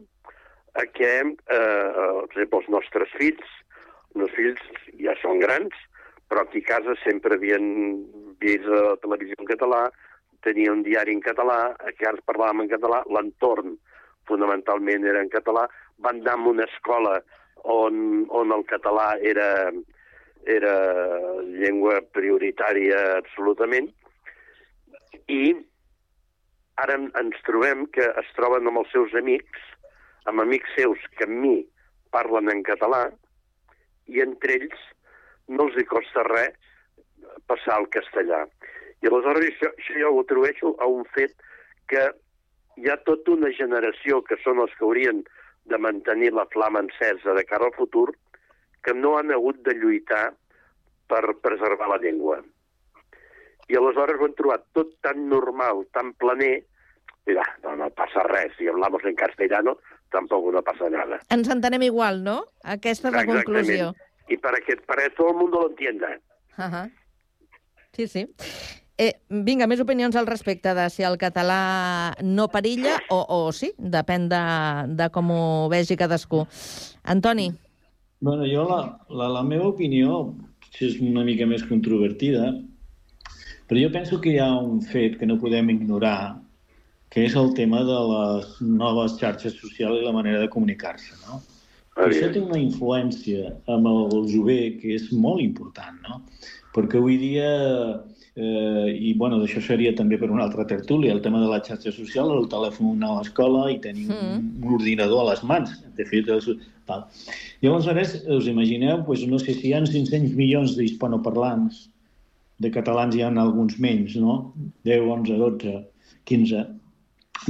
a que, eh, per exemple, els nostres fills, els fills ja són grans, però aquí a casa sempre havien vist la televisió en català, tenia un diari en català, aquí ara parlàvem en català, l'entorn fonamentalment era en català, van anar a una escola on, on el català era, era llengua prioritària absolutament, i ara en- ens trobem que es troben amb els seus amics, amb amics seus que amb mi parlen en català, i entre ells no els hi costa res passar al castellà. I aleshores això, això jo ho atribueixo a un fet que hi ha tota una generació que són els que haurien de mantenir la flama encesa de cara al futur, que no han hagut de lluitar per preservar la llengua. I aleshores ho han trobat tot tan normal, tan planer, mira, no, no passa res, si hablamos en castellano, tampoco no pasa nada. Ens entenem igual, no? Aquesta és la conclusió. Y para que, para que todo el mundo lo entienda. Uh Sí, sí. Eh, vinga, més opinions al respecte de si el català no perilla o, o sí, depèn de, de com ho vegi cadascú. Antoni, Bueno, jo la, la, la meva opinió, si és una mica més controvertida, Però jo penso que hi ha un fet que no podem ignorar, que és el tema de les noves xarxes socials i la manera de comunicar-se, no? Ah, Això té una influència amb el jovent que és molt important, no? Perquè avui dia, eh, i bueno, d'això seria també per una altra tertúlia, el tema de la xarxa social, el telèfon a l'escola i tenir un, un ordinador a les mans. De fet, els, val. Llavors, ara, us imagineu, doncs, no sé si hi ha 500 milions d'hispanoparlants, de catalans hi ha alguns menys, no? 10, 11, 12, 15.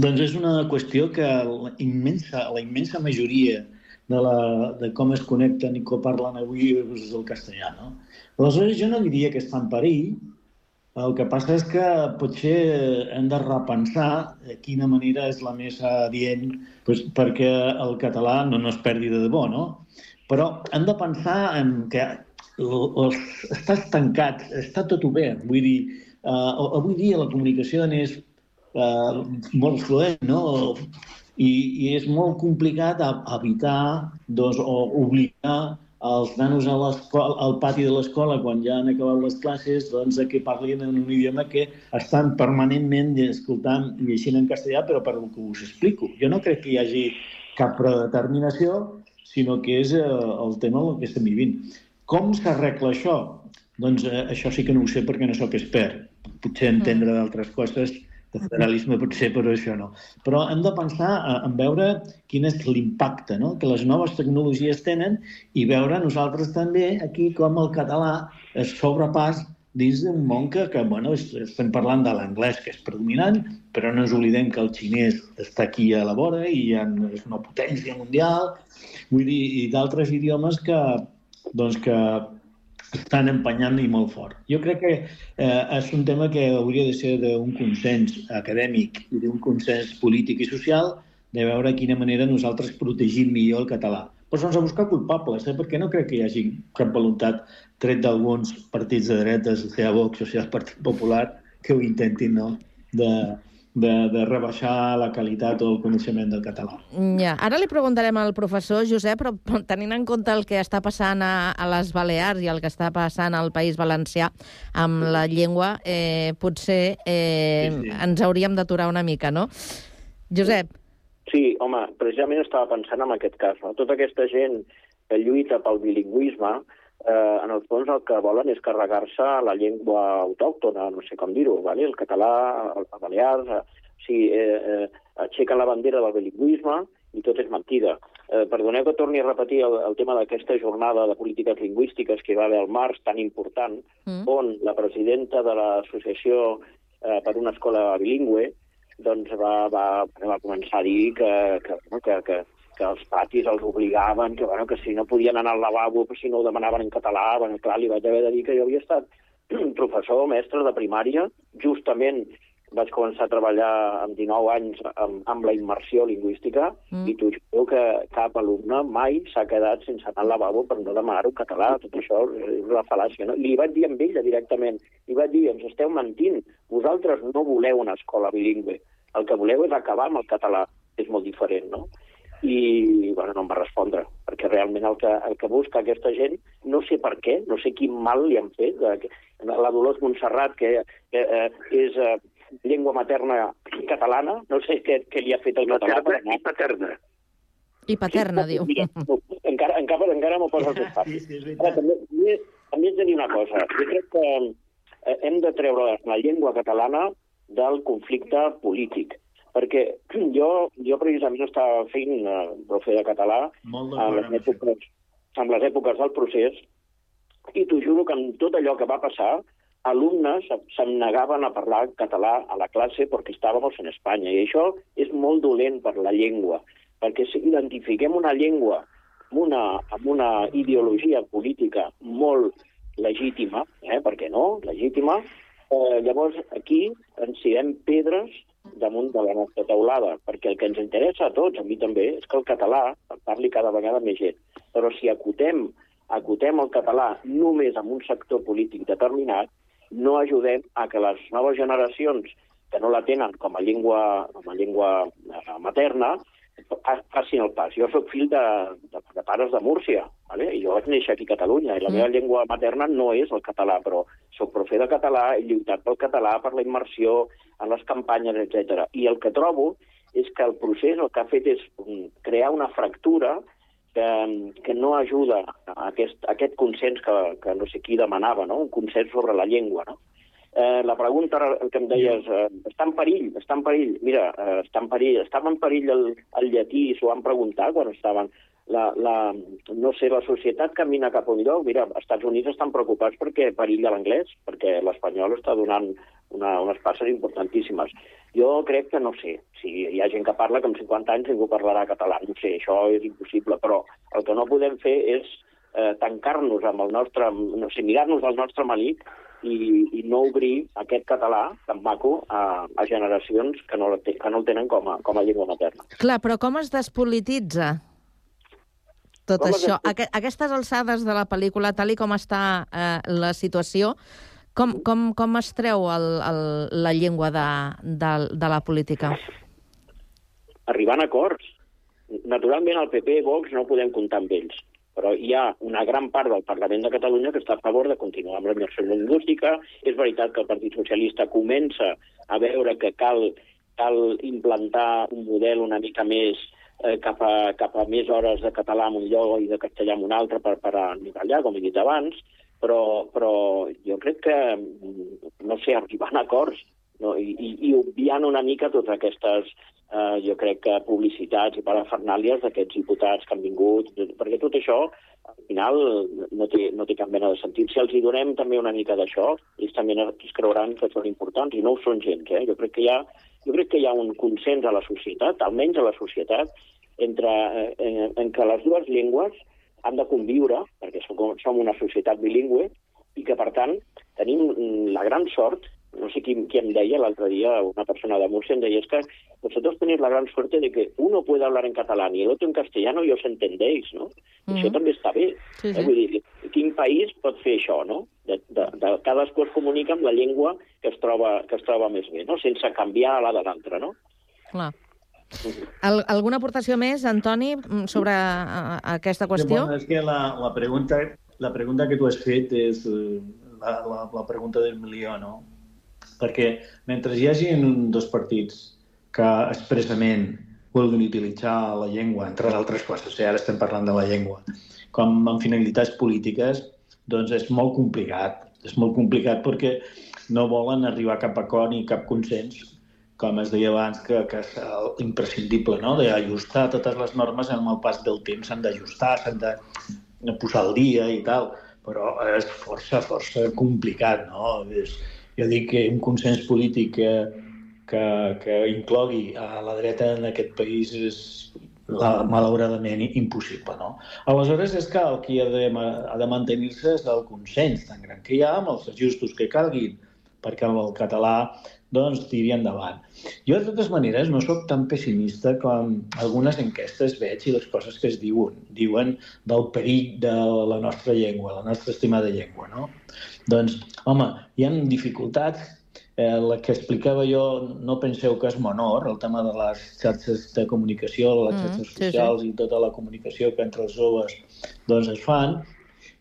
Doncs és una qüestió que la immensa, la immensa majoria de, la, de com es connecten i com parlen avui és el castellà, no? Aleshores, jo no diria que està en perill, el que passa és que potser hem de repensar de quina manera és la més adient doncs, perquè el català no, no es perdi de debò, no? Però hem de pensar en que el- els, està estancat, està tot obert. Vull dir, eh, avui dia la comunicació és eh, molt fluent, no? I, i és molt complicat evitar doncs, o obligar els nanos a al pati de l'escola, quan ja han acabat les classes, doncs, que parlin en un idioma que estan permanentment escoltant i llegint en castellà, però per el que us explico. Jo no crec que hi hagi cap predeterminació, sinó que és eh, el tema del que estem vivint. Com s'arregla això? Doncs eh, això sí que no ho sé perquè no sóc expert. Potser entendre d'altres coses de federalisme potser, però això no. Però hem de pensar eh, en veure quin és l'impacte no? que les noves tecnologies tenen i veure nosaltres també aquí com el català es sobrepàs dins d'un món que, que bueno, es- estem parlant de l'anglès, que és predominant, però no ens oblidem que el xinès està aquí a la vora i és una potència mundial, vull dir, i d'altres idiomes que, doncs que estan empenyant i molt fort. Jo crec que eh, és un tema que hauria de ser d'un consens acadèmic i d'un consens polític i social de veure quina manera nosaltres protegim millor el català. Però sense buscar culpables, eh? perquè no crec que hi hagi cap voluntat, tret d'alguns partits de dretes, sigui, Vox, o sigui, el Partit Popular, que ho intentin, no?, de, de, de rebaixar la qualitat o el coneixement del català. Ja. Ara li preguntarem al professor Josep, però tenint en compte el que està passant a, a les Balears i el que està passant al País Valencià amb la llengua, eh, potser eh, Sí, sí. ens hauríem d'aturar una mica, no? Josep, Sí, home, precisament estava pensant en aquest cas. No? Tota aquesta gent que lluita pel bilingüisme, eh, en el fons el que volen és carregar-se la llengua autòctona, no sé com dir-ho, vale? el català, el, el balear, eh, o sigui, eh, eh, aixequen la bandera del bilingüisme i tot és mentida. Eh, perdoneu que torni a repetir el, el tema d'aquesta jornada de polítiques lingüístiques que hi va haver al març, tan important, Mm. on la presidenta de l'Associació eh, per una escola bilingüe doncs va, va, va començar a dir que, que, que, que, que els patis els obligaven, que, bueno, que si no podien anar al lavabo, que si no ho demanaven en català, bueno, clar, li vaig haver de dir que jo havia estat professor, mestre de primària, justament vaig començar a treballar amb 19 anys amb, amb la immersió lingüística Mm. i t'ho juro que cap alumne mai s'ha quedat sense anar al lavabo per no demanar-ho català. Tot això és una fal·làcia. No? Li vaig dir amb ella directament, li vaig dir, ens esteu mentint, vosaltres no voleu una escola bilingüe, el que voleu és acabar amb el català, és molt diferent, no? I, bueno, no em va respondre, perquè realment el que, el que busca aquesta gent, no sé per què, no sé quin mal li han fet, eh, la Dolors Montserrat, que, que eh, és eh, llengua materna catalana, no sé què, què li ha fet el català. per anar. i paterna. i paterna, diu. Mira, no, encara, encara, encara m'ho poses més fàcil. Ara, també, també, també haig de dir una cosa. Jo crec que eh, hem de treure la llengua catalana del conflicte polític. Perquè jo, jo precisament estava fent eh, profe de català en les, èpoques, en les èpoques del procés i t'ho juro que amb tot allò que va passar, alumnes se'n negaven a parlar català a la classe perquè estàvem en Espanya. I això és molt dolent per la llengua, perquè si identifiquem una llengua amb una, amb una ideologia política molt legítima, eh, per què no, legítima, eh, llavors aquí ens tirem pedres damunt de la nostra teulada, perquè el que ens interessa a tots, a mi també, és que el català parli cada vegada més gent. Però si acotem, acotem el català només amb un sector polític determinat, no ajudem a que les noves generacions que no la tenen com a llengua, com a llengua eh, materna facin el pas. Jo sóc fill de, de, de pares de Múrcia, vale? i jo vaig néixer aquí a Catalunya, i la Mm. meva llengua materna no és el català, però sóc profe de català, he lluitat pel català, per la immersió en les campanyes, etc. I el que trobo és que el procés el que ha fet és mm, crear una fractura que, que no ajuda a aquest, a aquest consens que, que no sé qui demanava, no? un consens sobre la llengua. No? Eh, la pregunta que em deies, eh, està en perill, està en perill. Mira, eh, està en perill, estava en perill el, el llatí, s'ho van preguntar quan estaven... La, la, no sé, la societat camina cap a un lloc. Mira, als Estats Units estan preocupats perquè perilla l'anglès, perquè l'espanyol està donant una, unes passes importantíssimes. Jo crec que, no sé, si hi ha gent que parla que amb 50 anys ningú parlarà català, no sé, això és impossible, però el que no podem fer és eh, tancar-nos amb el nostre, no sé, mirar-nos al nostre malic i, i no obrir aquest català tan maco a, a generacions que no, que no el tenen com a, com a llengua materna. Clar, però com es despolititza tot Com es això? Aqu aquestes alçades de la pel·lícula, tal i com està eh, la situació, com, com, com es treu el, el, la llengua de, de, de la política? arribant a acords. Naturalment, el PP i Vox no podem comptar amb ells, però hi ha una gran part del Parlament de Catalunya que està a favor de continuar amb la immersió lingüística. És veritat que el Partit Socialista comença a veure que cal, cal implantar un model una mica més eh, cap, a, cap a més hores de català en un lloc i de castellà en un altre per, per anivellar, com he dit abans, però, però jo crec que, mm, no sé, arribant a acords no? I, i, i obviant una mica totes aquestes, eh, jo crec que publicitats i parafernàlies d'aquests diputats que han vingut, perquè tot això al final no té, no té cap mena de sentit. Si els hi donem també una mica d'això, ells també es creuran que són importants i no ho són gens. Eh? Jo, crec que hi ha, jo crec que hi ha un consens a la societat, almenys a la societat, entre, eh, en, en què les dues llengües han de conviure, perquè som, som una societat bilingüe, i que, per tant, tenim la gran sort no sé qui, qui em deia l'altre dia, una persona de Murcia em deia, es que vosotros tenéis la gran suerte de que uno puede hablar en catalán y el otro en castellano y os entendéis, no? Mm -hmm. Això també està bé. Sí, Eh? sí. Vull dir, quin país pot fer això, no? De, de, de, cadascú es comunica amb la llengua que es troba, que es troba més bé, no? Sense canviar la de l'altra, no? Clar. Al, alguna aportació més, Antoni, mm, sobre eh, aquesta qüestió? Bueno, és que la, la, pregunta, la pregunta que tu has fet és eh, la, la, la pregunta del milió, no? Perquè mentre hi hagi dos partits que expressament vulguin utilitzar la llengua, entre altres coses, eh? ara estem parlant de la llengua, com amb finalitats polítiques, doncs és molt complicat. És molt complicat perquè no volen arribar a cap acord ni cap consens, com es deia abans, que, que és imprescindible, no? d'ajustar totes les normes amb el pas del temps, s'han d'ajustar, s'han de posar al dia i tal, però és força, força complicat, no? És, jo dic que un consens polític que, que, que inclogui a la dreta en aquest país és la, malauradament impossible. No? Aleshores, és que el que ha de, ha de mantenir-se és el consens tan gran que hi ha amb els ajustos que calguin perquè el català doncs, tiri endavant. Jo, de totes maneres, no sóc tan pessimista com algunes enquestes veig i les coses que es diuen. Diuen del perill de la nostra llengua, la nostra estimada llengua, no? Doncs, home, hi ha dificultats. Eh, la que explicava jo, no penseu que és menor, el tema de les xarxes de comunicació, les Mm, xarxes sí, sí. socials i tota la comunicació que entre els joves doncs, es fan,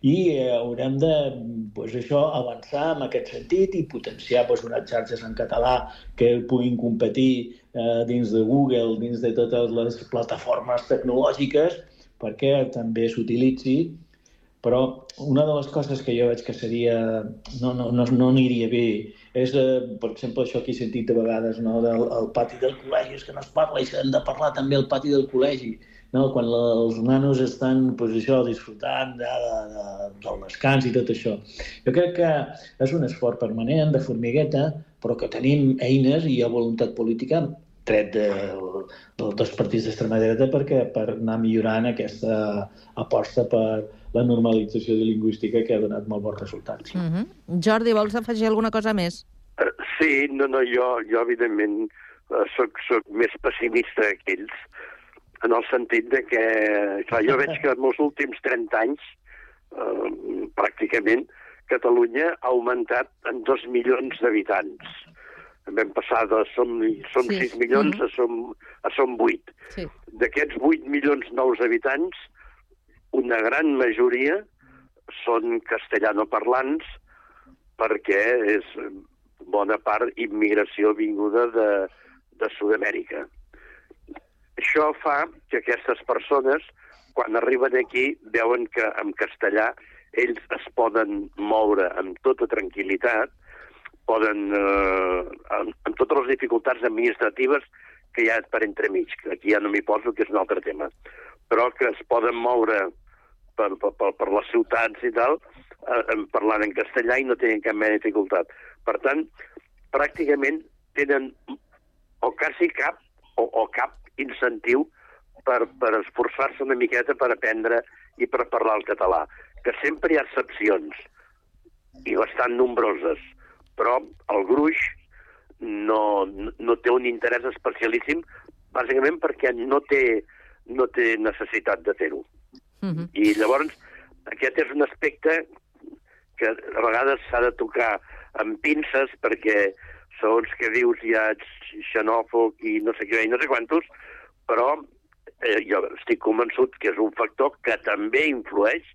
i eh, haurem de pues, això avançar en aquest sentit i potenciar pues, unes xarxes en català que puguin competir eh, dins de Google, dins de totes les plataformes tecnològiques perquè també s'utilitzi. Però una de les coses que jo veig que seria no, no, no, no aniria bé és, eh, per exemple, això que he sentit de vegades no, del el pati del col·legi, és que no es parla i s'han de parlar també al pati del col·legi no? quan la, els nanos estan pues, això, disfrutant de, de, de, del descans i tot això. Jo crec que és un esforç permanent de formigueta, però que tenim eines i hi ha voluntat política tret de, de, dels partits d'extrema dreta perquè per anar millorant aquesta aposta per la normalització de lingüística que ha donat molt bons resultats. Mm -hmm. Jordi, vols afegir alguna cosa més? Eh, Sí, no, no, jo, jo evidentment eh, soc, soc més pessimista que ells, en el sentit de que, clar, jo veig que en els últims 30 anys, eh, pràcticament, Catalunya ha augmentat en dos milions d'habitants. vam passar de som, som Sí. 6 milions Mhm. a, som, a som 8. Sí. D'aquests 8 milions nous habitants, una gran majoria són castellanoparlants perquè és bona part immigració vinguda de, de Sud-amèrica. Això fa que aquestes persones, quan arriben aquí, veuen que en castellà ells es poden moure amb tota tranquil·litat, poden, eh, amb, amb totes les dificultats administratives que hi ha per entremig, que aquí ja no m'hi poso, que és un altre tema, però que es poden moure per, per, per, les ciutats i tal, eh, parlant en castellà i no tenen cap mena dificultat. Per tant, pràcticament tenen o quasi cap o, o cap incentiu per, per esforçar-se una miqueta per aprendre i per parlar el català. Que sempre hi ha excepcions, i bastant nombroses, però el gruix no, no té un interès especialíssim, bàsicament perquè no té, no té necessitat de fer-ho. Mhm. I llavors, aquest és un aspecte que a vegades s'ha de tocar amb pinces perquè segons que dius ja ets xenòfob i no sé què i no sé quantos, però eh, jo estic convençut que és un factor que també influeix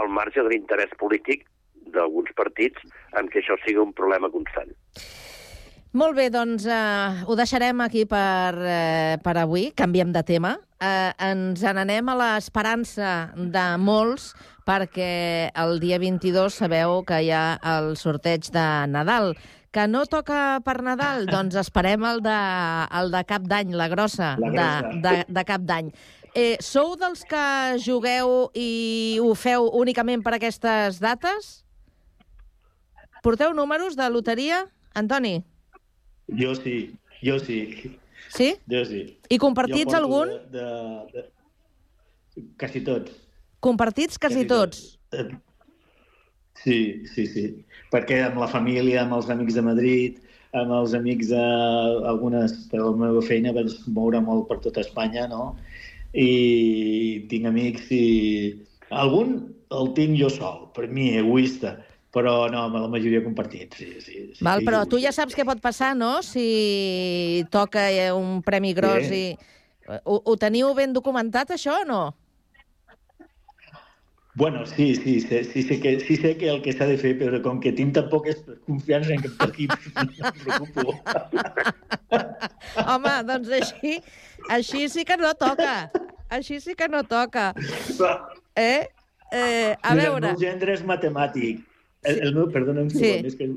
al marge de l'interès polític d'alguns partits en què això sigui un problema constant. Molt bé, doncs eh, ho deixarem aquí per, eh, per avui. Canviem de tema. Eh, ens n'anem a l'esperança de molts perquè el dia 22 sabeu que hi ha el sorteig de Nadal. Que no toca per Nadal? Doncs esperem el de, el de cap d'any, la grossa, La de, grossa. de, de cap d'any. Eh, sou dels que jugueu i ho feu únicament per aquestes dates? Porteu números de loteria? Antoni? Jo sí, jo sí, Sí? jo sí. I compartits Jo algun? De, de, de... Quasi tots. Compartits quasi Quasi tots. Eh, Sí, sí, sí. Perquè amb la família, amb els amics de Madrid, amb els amics de... Algunes, per la meva feina, vaig moure molt per tota Espanya, no? I tinc amics i... Algun el tinc jo sol, per mi, egoista, però no, amb la majoria compartits, sí, sí. sí Val, però tu ja saps què pot passar, no?, si toca eh, un premi gros Sí. i... Ho, ho teniu ben documentat, això, o no? Bueno, sí, sí, sí, sí, sé que, sí sé que el que s'ha de fer, però com que tinc tan poques confiança en que per aquí no em preocupo. Home, doncs així, així sí que no toca. Així sí que no toca. Eh? eh a Mira, veure... El meu gendre és matemàtic. El, el meu, perdona un Sí. segon, és que el,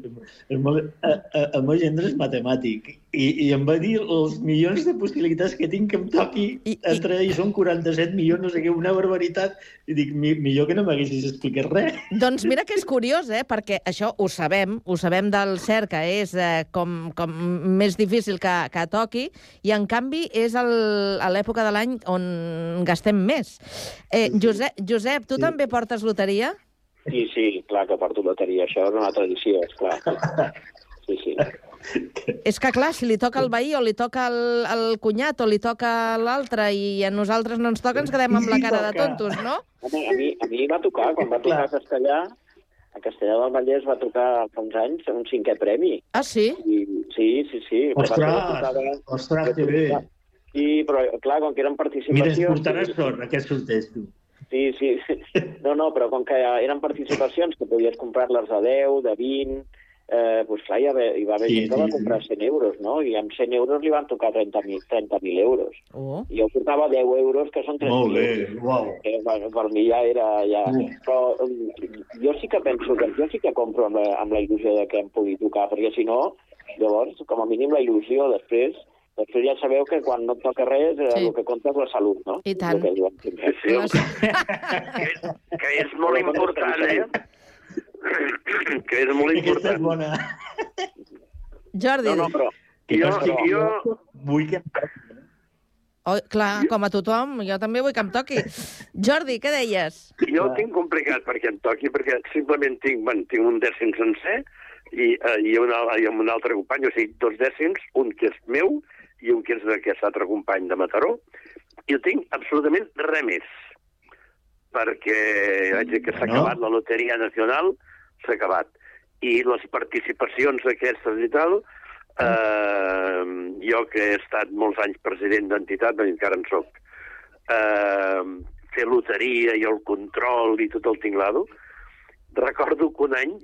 el, meu, el, el meu gendre és matemàtic i, i em va dir els milions de possibilitats que tinc que em toqui I, entre i són 47 milions, no sé què, una barbaritat. I dic, mi, millor que no m'haguessis explicat res. Doncs mira que és curiós, eh? perquè això ho sabem, ho sabem del cert, que és eh, com, com més difícil que, que toqui, i en canvi és el, a l'època de l'any on gastem més. Eh, Josep, Josep, tu Sí. també portes loteria? Sí, sí, clar que porto loteria. Això és una tradició, esclar. Sí, sí. És que, clar, si li toca al veí o li toca al, al cunyat o li toca l'altre i a nosaltres no ens toca, ens quedem amb la cara de tontos, no? A mi, a mi va tocar, quan va tocar a Castellà, a Castellà del Vallès va tocar fa uns anys un cinquè premi. Ah, sí? I, sí, sí, sí. Ostres, ostres, que bé. Sí, però clar, com que eren Mira, ens participacions... portaràs sort, aquest tu. Sí, sí. No, no, però com que eren participacions que podies comprar-les a 10, de 20, eh, doncs clar, hi, va haver, hi va haver Sí, gent que va sí, sí. comprar 100 euros, no? I amb 100 euros li van tocar 30.000 30 euros. Oh. I jo portava 10 euros, que són 3.000 Molt bé, euros. uau. Eh, bueno, per mi ja era... Ja... Mm. Però um, jo sí que penso que jo sí que compro amb la, amb la il·lusió de que em pugui tocar, perquè si no, llavors, com a mínim la il·lusió després, després ja sabeu que quan no et toca res, eh, Sí. el que compta és la salut, no? I tant. El que diuen sempre. Sí, que és molt important, eh? Que és molt Aquesta és important. bona. Jordi, No, no, però... Que Jo, jo, jo, vull que... oh, clar, com a tothom, jo també vull que em toqui. Jordi, què deies? jo ho tinc complicat perquè em toqui, perquè simplement tinc, bueno, tinc un dècim sencer i, uh, i, una, i amb un altre company, o sigui, dos dècims, un que és meu i un que és d'aquest altre company de Mataró, i no tinc absolutament res més, perquè vaig dir que s'ha No. acabat la Loteria Nacional, s'ha acabat. I les participacions aquestes i tal, eh, jo que he estat molts anys president d'entitat, doncs encara en soc, eh, fer loteria i el control i tot el tinglado, recordo que un any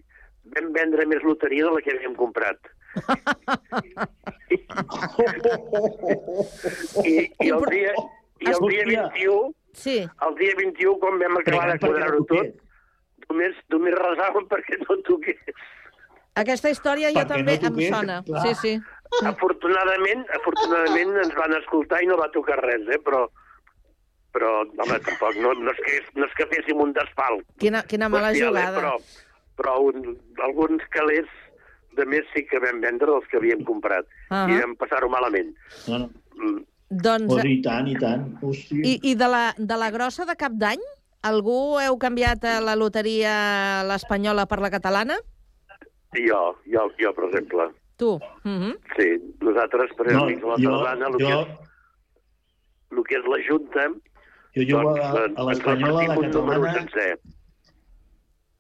vam vendre més loteria de la que havíem comprat. I, i el dia, i el dia 21, sí. el dia 21, quan vam acabar de quadrar-ho tot, només, només resàvem perquè no toqués. Aquesta història jo Perquè també no em toqués, sona. clar. Sí, sí. Afortunadament, afortunadament ens van escoltar i no va tocar res, eh? però, però home, tampoc, no, no, és que, no és que féssim un desfalt. Quina, quina mala bestial, eh, jugada. Però, però un, alguns calés de més sí que vam vendre dels que havíem comprat. Ah. I vam passar-ho malament. No, no. Mm. Doncs, Pues I tant, i tant. Hòstia. i, I de la, de la grossa de cap d'any? Algú heu canviat eh, la loteria l'espanyola per la catalana? Jo, jo, jo, per exemple. Tu? Mm -hmm. Sí, nosaltres, per No, exemple, a la jo- Tardana, el, jo- que és, el que és la Junta, Jo jugo doncs, a, a l'Espanyola, a la catalana.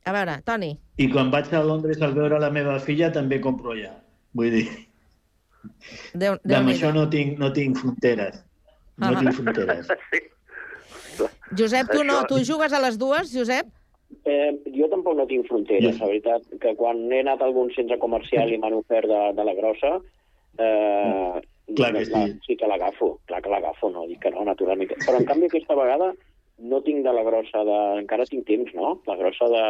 A veure, Toni. i quan vaig a Londres a veure la meva filla també compro allà. Vull dir, Déu, amb Déu això no tinc, no tinc fronteres. No Ah. tinc fronteres. Josep, tu no, tu jugues a les dues, Josep? Eh, jo tampoc no tinc fronteres, la veritat, que quan he anat a algun centre comercial i m'han ofert de, de la grossa, eh, Clar que clar, sí. sí que l'agafo, clar que l'agafo, no dic que no, naturalment. Però en canvi aquesta vegada no tinc de la grossa de... Encara tinc temps, no? La grossa de...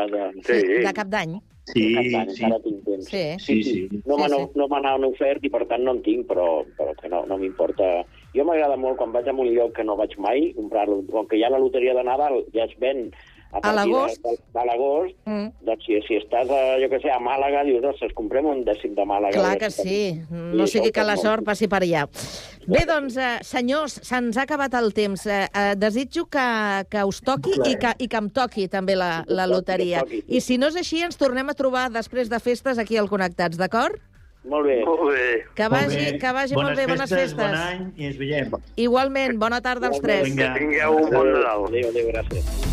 de... De cap d'any. Sí, d'any, sí. encara tinc temps. Sí. Sí, sí. No Sí, m'han sí. no m'han ofert i per tant no en tinc, però, però que no, no m'importa. Jo m'agrada molt quan vaig a un lloc que no vaig mai, comprar-lo. Com que ja la loteria de Nadal ja es ven a partir l'agost. de, de, de l'agost, Mm. doncs si, si estàs, a, jo que sé, a Màlaga, dius, ostres, comprem un dècim de Màlaga. Clar a que sí. tenim." No sigui que la sort molt. passi per allà. Bé, doncs, eh, senyors, se'ns ha acabat el temps. Eh, eh, desitjo que, que us toqui i que, i que em toqui també la, la loteria. I si no és així, ens tornem a trobar després de festes aquí al Connectats, d'acord? Molt bé. Molt bé. Que vagi, que vagi molt bé, bones festes. Bon any i ens veiem. Igualment, bona tarda als tres. Vinga. Tingueu un bon Nadal. Adéu, adéu, gràcies.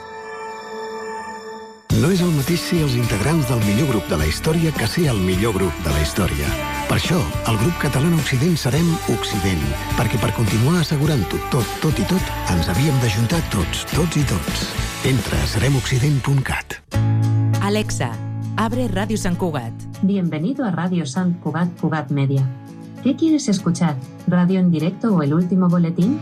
No és el mateix ser els integrants del millor grup de la història que ser el millor grup de la història. Per això, el grup català Occident serem Occident, perquè per continuar assegurant-ho tot, tot i tot, ens havíem d'ajuntar tots, tots i tots. Entra a seremoccident.cat. Alexa, abre Radio San Cugat. Bienvenido a Radio San Cugat Cugat Media. ¿Qué quieres escuchar? ¿Radio en directo o el último boletín?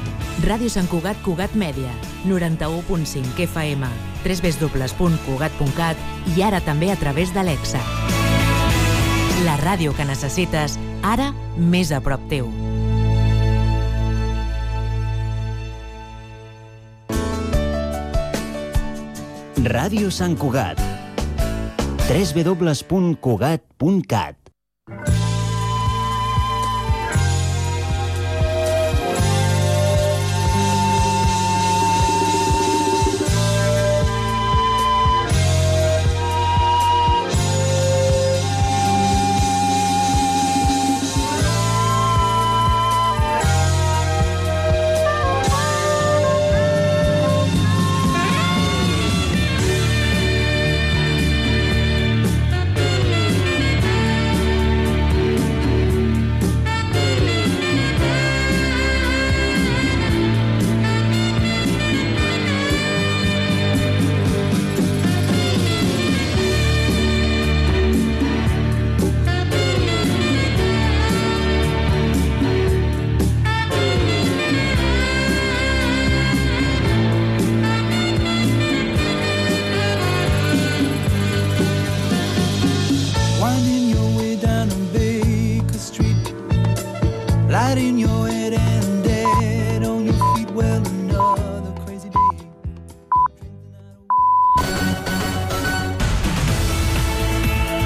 Ràdio Sant Cugat Cugat Mèdia, 91.5 FM, www.cugat.cat i ara també a través d'Alexa. La ràdio que necessites, ara més a prop teu. Ràdio Sant Cugat. www.cugat.cat